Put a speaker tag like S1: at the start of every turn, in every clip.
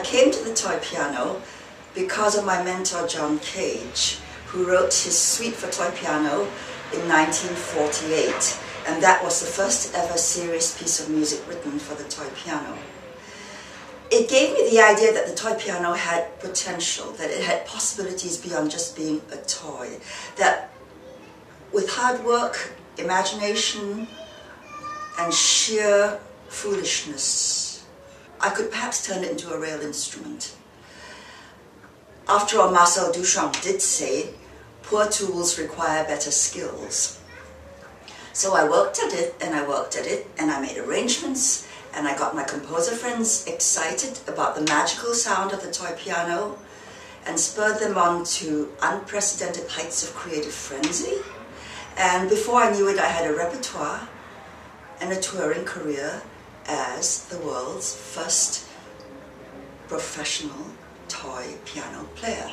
S1: I came to the toy piano because of my mentor John Cage, who wrote his suite for toy piano in 1948, and that was the first ever serious piece of music written for the toy piano. It gave me the idea that the toy piano had potential, that it had possibilities beyond just being a toy, that with hard work, imagination, and sheer foolishness, I could perhaps turn it into a real instrument. After all, Marcel Duchamp did say, poor tools require better skills. So I worked at it and I worked at it and I made arrangements and I got my composer friends excited about the magical sound of the toy piano and spurred them on to unprecedented heights of creative frenzy. And before I knew it, I had a repertoire and a touring career as the world's first professional toy piano player.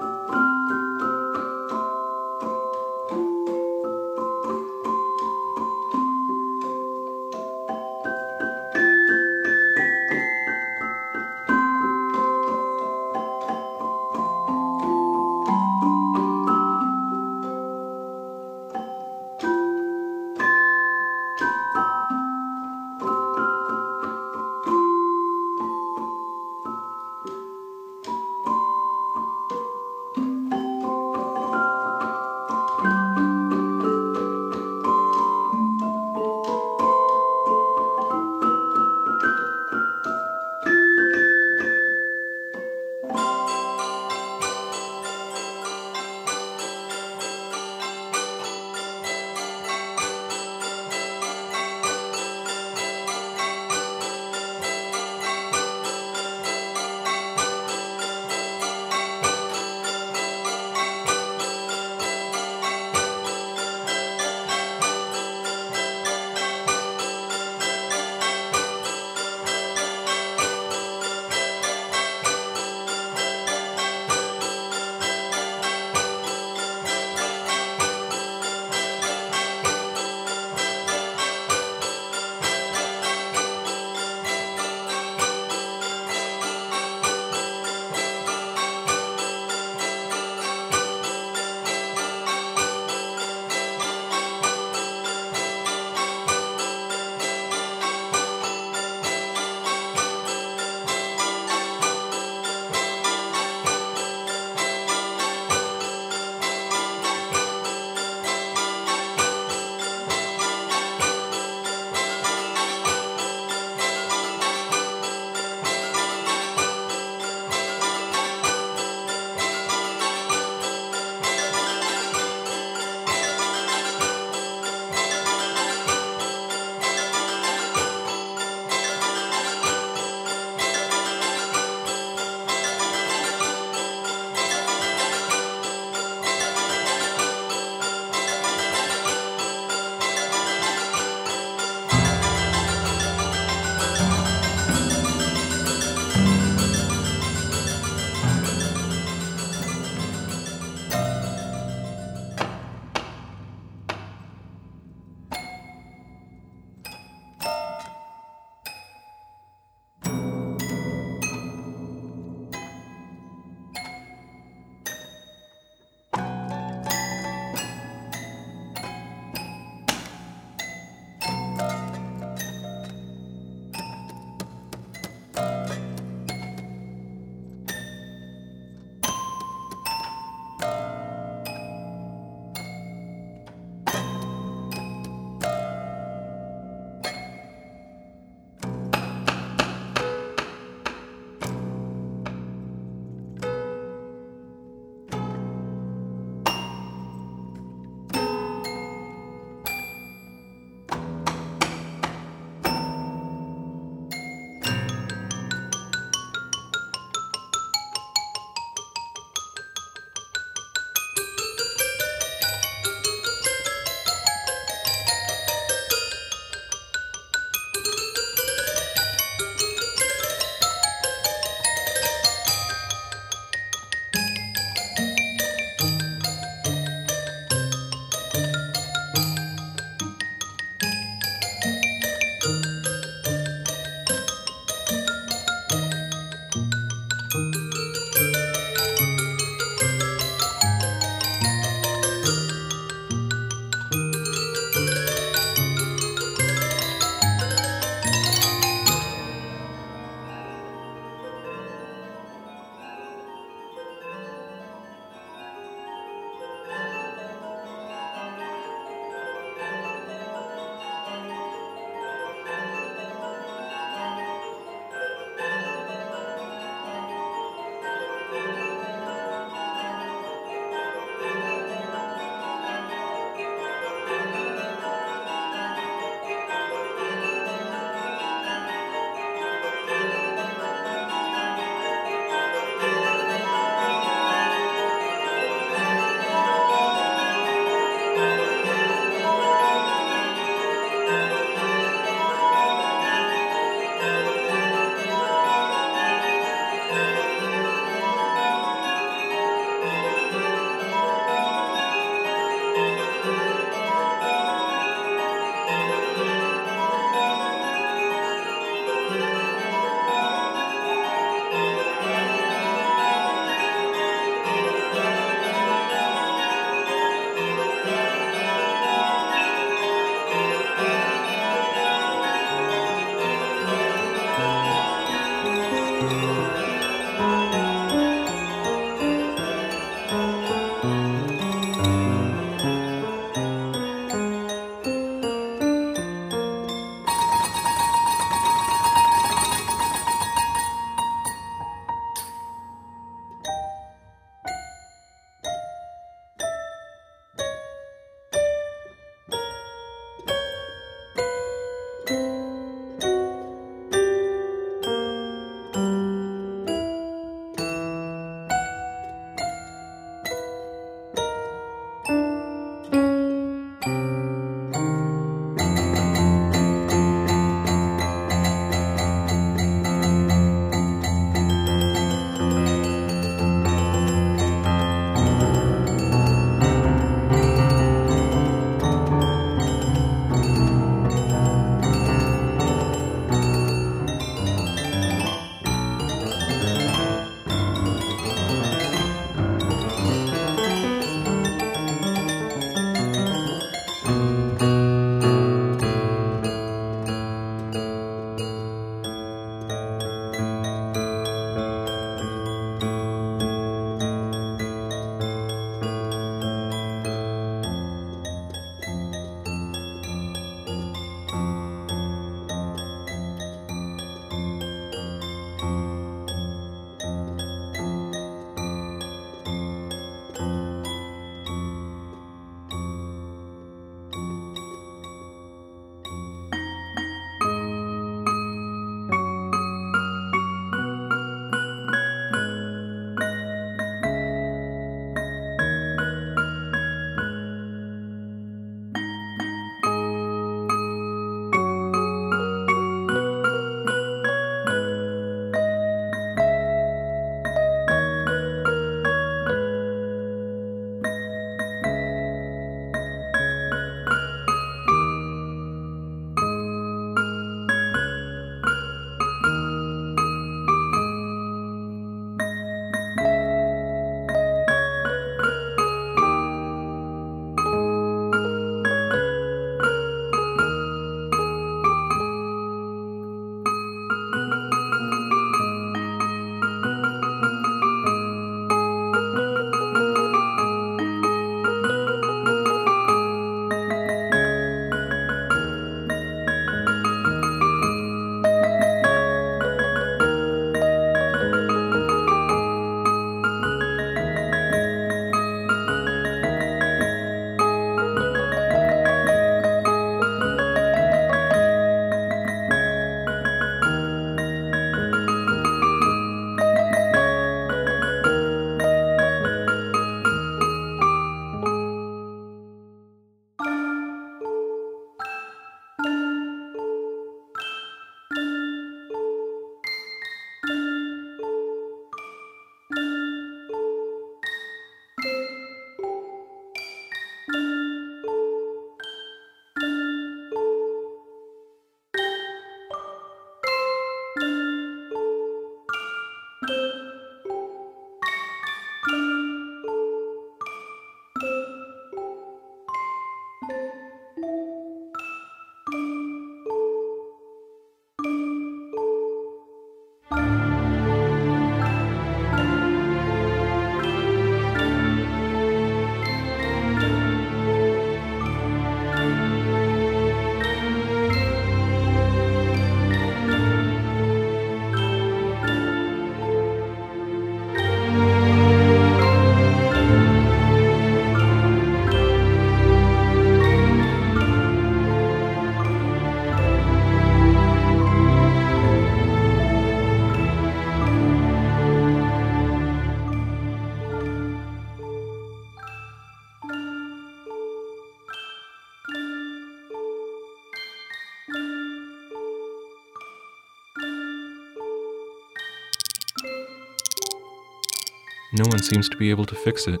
S2: No one seems to be able to fix it.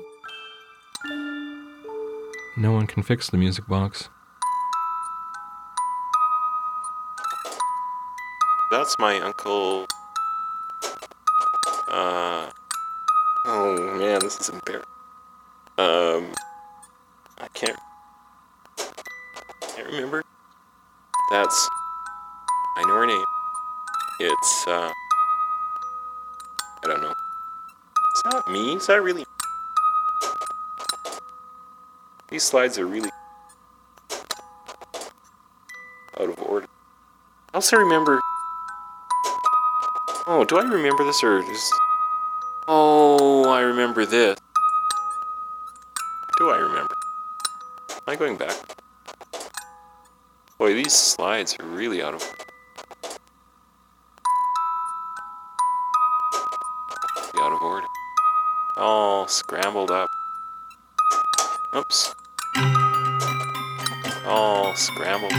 S2: No one can fix the music box.
S3: That's my uncle. Uh. Oh man, this is embarrassing. Um. I can't. Can't remember. That's. I know her name. It's, uh. I don't know. Is that me? Is that really. These slides are really. out of order. I also remember. Oh, do I remember this or just. Oh, I remember this. Do I remember? Am I going back? Boy, these slides are really out of. Out scrambled up. Oops. All scrambled.